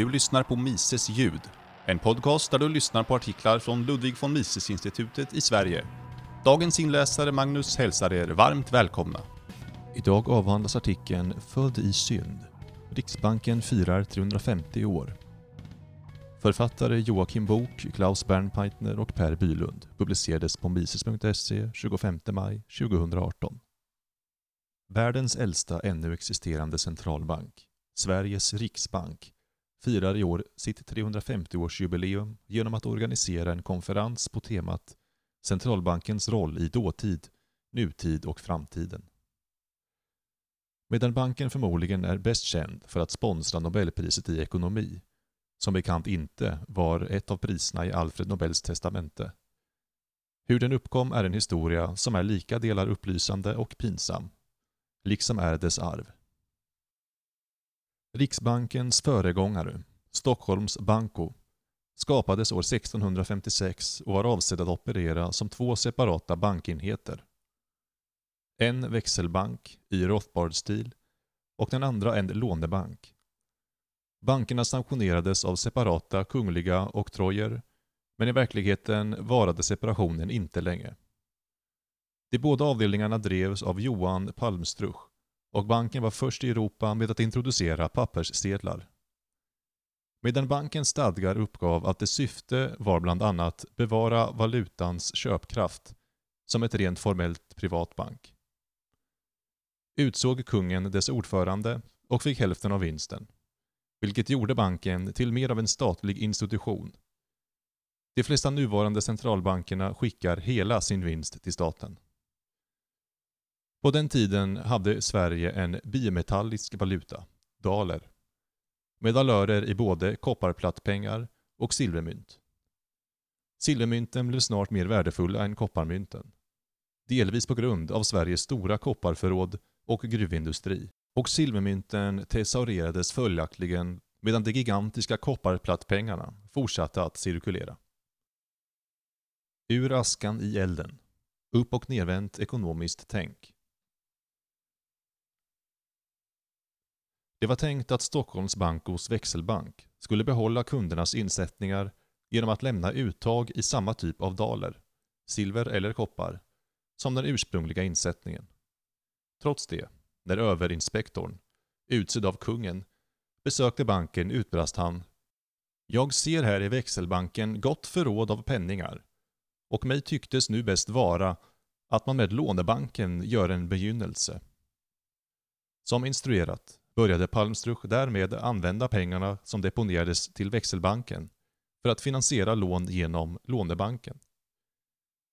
Du lyssnar på Mises ljud, en podcast där du lyssnar på artiklar från Ludwig von Mises-institutet i Sverige. Dagens inläsare Magnus hälsar er varmt välkomna. Idag avhandlas artikeln Född i synd. Riksbanken firar 350 år. Författare Joakim Bok, Klaus Bernpeitner och Per Bylund publicerades på mises.se 25 maj 2018. Världens äldsta ännu existerande centralbank, Sveriges riksbank, firar i år sitt 350-årsjubileum genom att organisera en konferens på temat Centralbankens roll i dåtid, nutid och framtiden. Medan banken förmodligen är bäst känd för att sponsra Nobelpriset i ekonomi, som bekant inte var ett av priserna i Alfred Nobels testamente. Hur den uppkom är en historia som är lika delar upplysande och pinsam, liksom är dess arv. Riksbankens föregångare, Stockholms Banco, skapades år 1656 och var avsedd att operera som två separata bankenheter. En växelbank i Rothbard-stil och den andra en lånebank. Bankerna sanktionerades av separata kungliga oktrojer, men i verkligheten varade separationen inte länge. De båda avdelningarna drevs av Johan Palmstruch och banken var först i Europa med att introducera papperssedlar. Medan bankens stadgar uppgav att dess syfte var bland annat bevara valutans köpkraft som ett rent formellt privat bank. Utsåg kungen dess ordförande och fick hälften av vinsten, vilket gjorde banken till mer av en statlig institution. De flesta nuvarande centralbankerna skickar hela sin vinst till staten. På den tiden hade Sverige en bimetallisk valuta, daler, med dalörer i både kopparplattpengar och silvermynt. Silvermynten blev snart mer värdefulla än kopparmynten. Delvis på grund av Sveriges stora kopparförråd och gruvindustri. Och silvermynten tesaurerades följaktligen medan de gigantiska kopparplattpengarna fortsatte att cirkulera. Ur askan i elden. Upp och nervänt ekonomiskt tänk. Det var tänkt att Stockholms Bankos växelbank skulle behålla kundernas insättningar genom att lämna uttag i samma typ av daler, silver eller koppar, som den ursprungliga insättningen. Trots det, när överinspektorn, utsedd av kungen, besökte banken utbrast han ”Jag ser här i växelbanken gott förråd av penningar och mig tycktes nu bäst vara att man med lånebanken gör en begynnelse.” Som instruerat började Palmstruch därmed använda pengarna som deponerades till växelbanken för att finansiera lån genom lånebanken.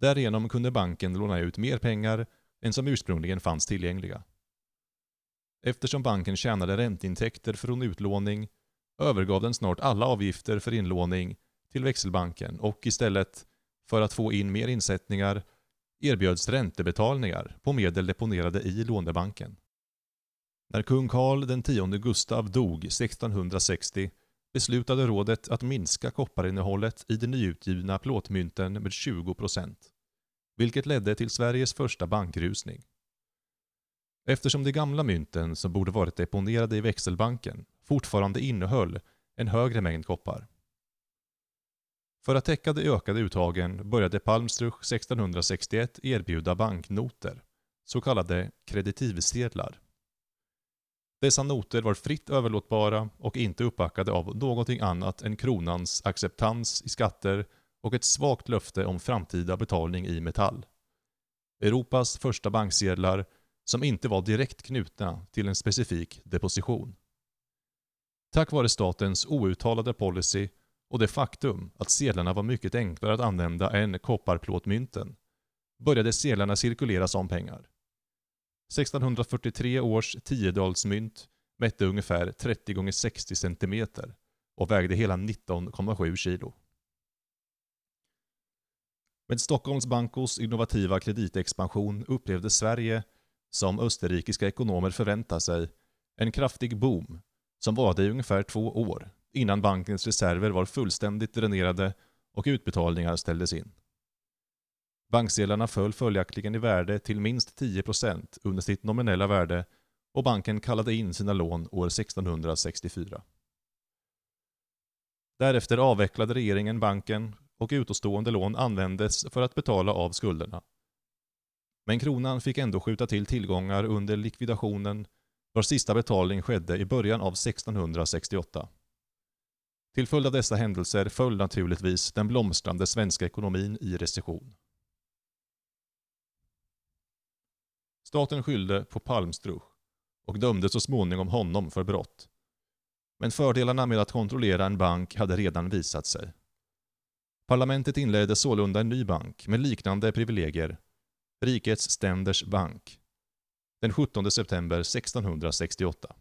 Därigenom kunde banken låna ut mer pengar än som ursprungligen fanns tillgängliga. Eftersom banken tjänade ränteintäkter från utlåning övergav den snart alla avgifter för inlåning till växelbanken och istället, för att få in mer insättningar, erbjöds räntebetalningar på medel deponerade i lånebanken. När kung Karl den tionde Gustav dog 1660 beslutade rådet att minska kopparinnehållet i de nyutgivna plåtmynten med 20%, vilket ledde till Sveriges första bankrusning. Eftersom de gamla mynten som borde varit deponerade i växelbanken fortfarande innehöll en högre mängd koppar. För att täcka de ökade uttagen började Palmstruch 1661 erbjuda banknoter, så kallade kreditivsedlar. Dessa noter var fritt överlåtbara och inte uppbackade av någonting annat än kronans acceptans i skatter och ett svagt löfte om framtida betalning i metall. Europas första banksedlar som inte var direkt knutna till en specifik deposition. Tack vare statens outtalade policy och det faktum att sedlarna var mycket enklare att använda än kopparplåtmynten började sedlarna cirkulera som pengar. 1643 års tiodalsmynt mätte ungefär 30 x 60 cm och vägde hela 19,7 kilo. Med Stockholms Bankos innovativa kreditexpansion upplevde Sverige, som österrikiska ekonomer förväntar sig, en kraftig boom som varade i ungefär två år innan bankens reserver var fullständigt dränerade och utbetalningar ställdes in. Banksedlarna föll följaktligen i värde till minst 10% under sitt nominella värde och banken kallade in sina lån år 1664. Därefter avvecklade regeringen banken och utestående lån användes för att betala av skulderna. Men kronan fick ändå skjuta till tillgångar under likvidationen vars sista betalning skedde i början av 1668. Till följd av dessa händelser föll naturligtvis den blomstrande svenska ekonomin i recession. Staten skyllde på Palmstruch och dömde så småningom honom för brott. Men fördelarna med att kontrollera en bank hade redan visat sig. Parlamentet inledde sålunda en ny bank med liknande privilegier, Rikets ständers bank, den 17 september 1668.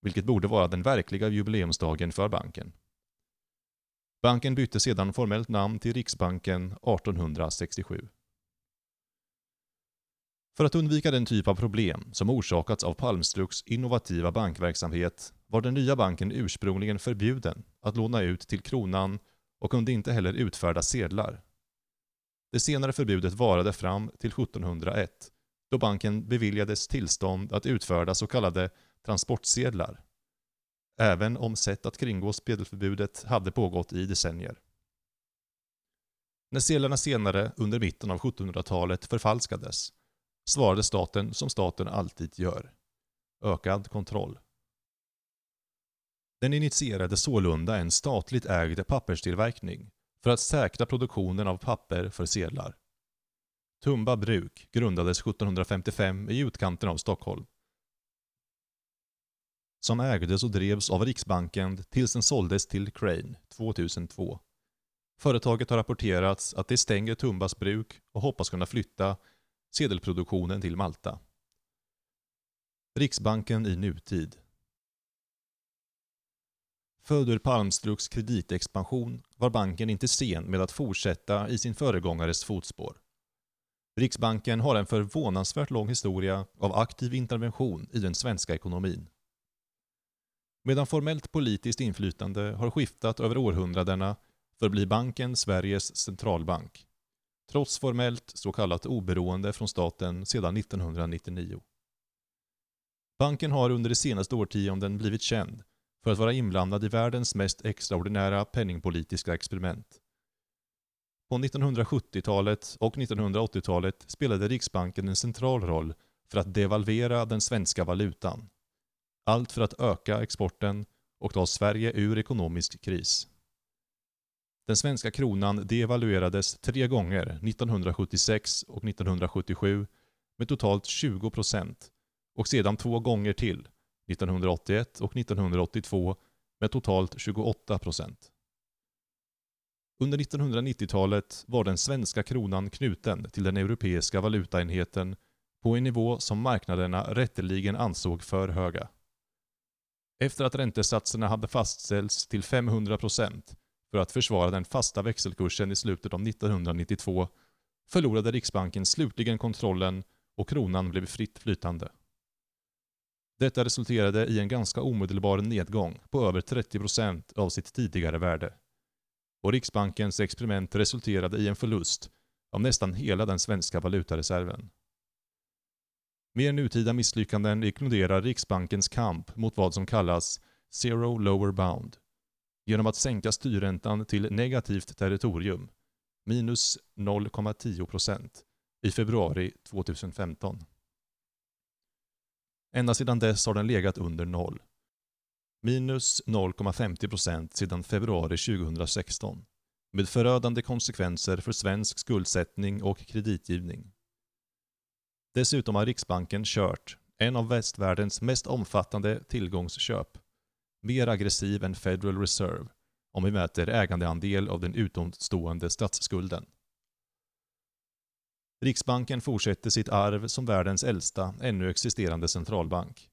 Vilket borde vara den verkliga jubileumsdagen för banken. Banken bytte sedan formellt namn till Riksbanken 1867. För att undvika den typ av problem som orsakats av Palmstruks innovativa bankverksamhet var den nya banken ursprungligen förbjuden att låna ut till kronan och kunde inte heller utfärda sedlar. Det senare förbudet varade fram till 1701 då banken beviljades tillstånd att utfärda så kallade transportsedlar. Även om sätt att kringgå sedelförbudet hade pågått i decennier. När sedlarna senare, under mitten av 1700-talet, förfalskades svarade staten som staten alltid gör. Ökad kontroll. Den initierade sålunda en statligt ägd papperstillverkning för att säkra produktionen av papper för sedlar. Tumba bruk grundades 1755 i utkanten av Stockholm. Som ägdes och drevs av Riksbanken tills den såldes till Crane 2002. Företaget har rapporterats att det stänger Tumbas bruk och hoppas kunna flytta sedelproduktionen till Malta. Riksbanken i nutid Född ur Palmstruks kreditexpansion var banken inte sen med att fortsätta i sin föregångares fotspår. Riksbanken har en förvånansvärt lång historia av aktiv intervention i den svenska ekonomin. Medan formellt politiskt inflytande har skiftat över århundradena förblir banken Sveriges centralbank trots formellt så kallat oberoende från staten sedan 1999. Banken har under de senaste årtionden blivit känd för att vara inblandad i världens mest extraordinära penningpolitiska experiment. På 1970-talet och 1980-talet spelade Riksbanken en central roll för att devalvera den svenska valutan. Allt för att öka exporten och ta Sverige ur ekonomisk kris. Den svenska kronan devaluerades tre gånger 1976 och 1977 med totalt 20% och sedan två gånger till 1981 och 1982 med totalt 28% Under 1990-talet var den svenska kronan knuten till den europeiska valutaenheten på en nivå som marknaderna rätteligen ansåg för höga. Efter att räntesatserna hade fastställts till 500 för att försvara den fasta växelkursen i slutet av 1992 förlorade Riksbanken slutligen kontrollen och kronan blev fritt flytande. Detta resulterade i en ganska omedelbar nedgång på över 30% av sitt tidigare värde. Och Riksbankens experiment resulterade i en förlust av nästan hela den svenska valutareserven. Mer nutida misslyckanden inkluderar Riksbankens kamp mot vad som kallas “zero lower bound” genom att sänka styrräntan till negativt territorium, minus 0,10% i februari 2015. Ända sedan dess har den legat under noll. Minus 0,50% sedan februari 2016 med förödande konsekvenser för svensk skuldsättning och kreditgivning. Dessutom har Riksbanken kört en av västvärldens mest omfattande tillgångsköp mer aggressiv än Federal Reserve om vi mäter ägandeandel av den utomstående statsskulden. Riksbanken fortsätter sitt arv som världens äldsta ännu existerande centralbank.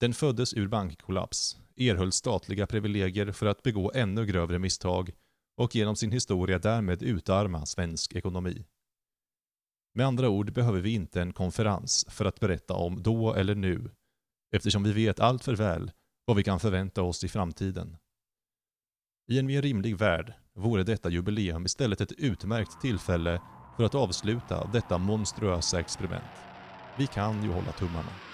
Den föddes ur bankkollaps, erhöll statliga privilegier för att begå ännu grövre misstag och genom sin historia därmed utarma svensk ekonomi. Med andra ord behöver vi inte en konferens för att berätta om då eller nu, eftersom vi vet allt för väl vad vi kan förvänta oss i framtiden. I en mer rimlig värld vore detta jubileum istället ett utmärkt tillfälle för att avsluta detta monstruösa experiment. Vi kan ju hålla tummarna.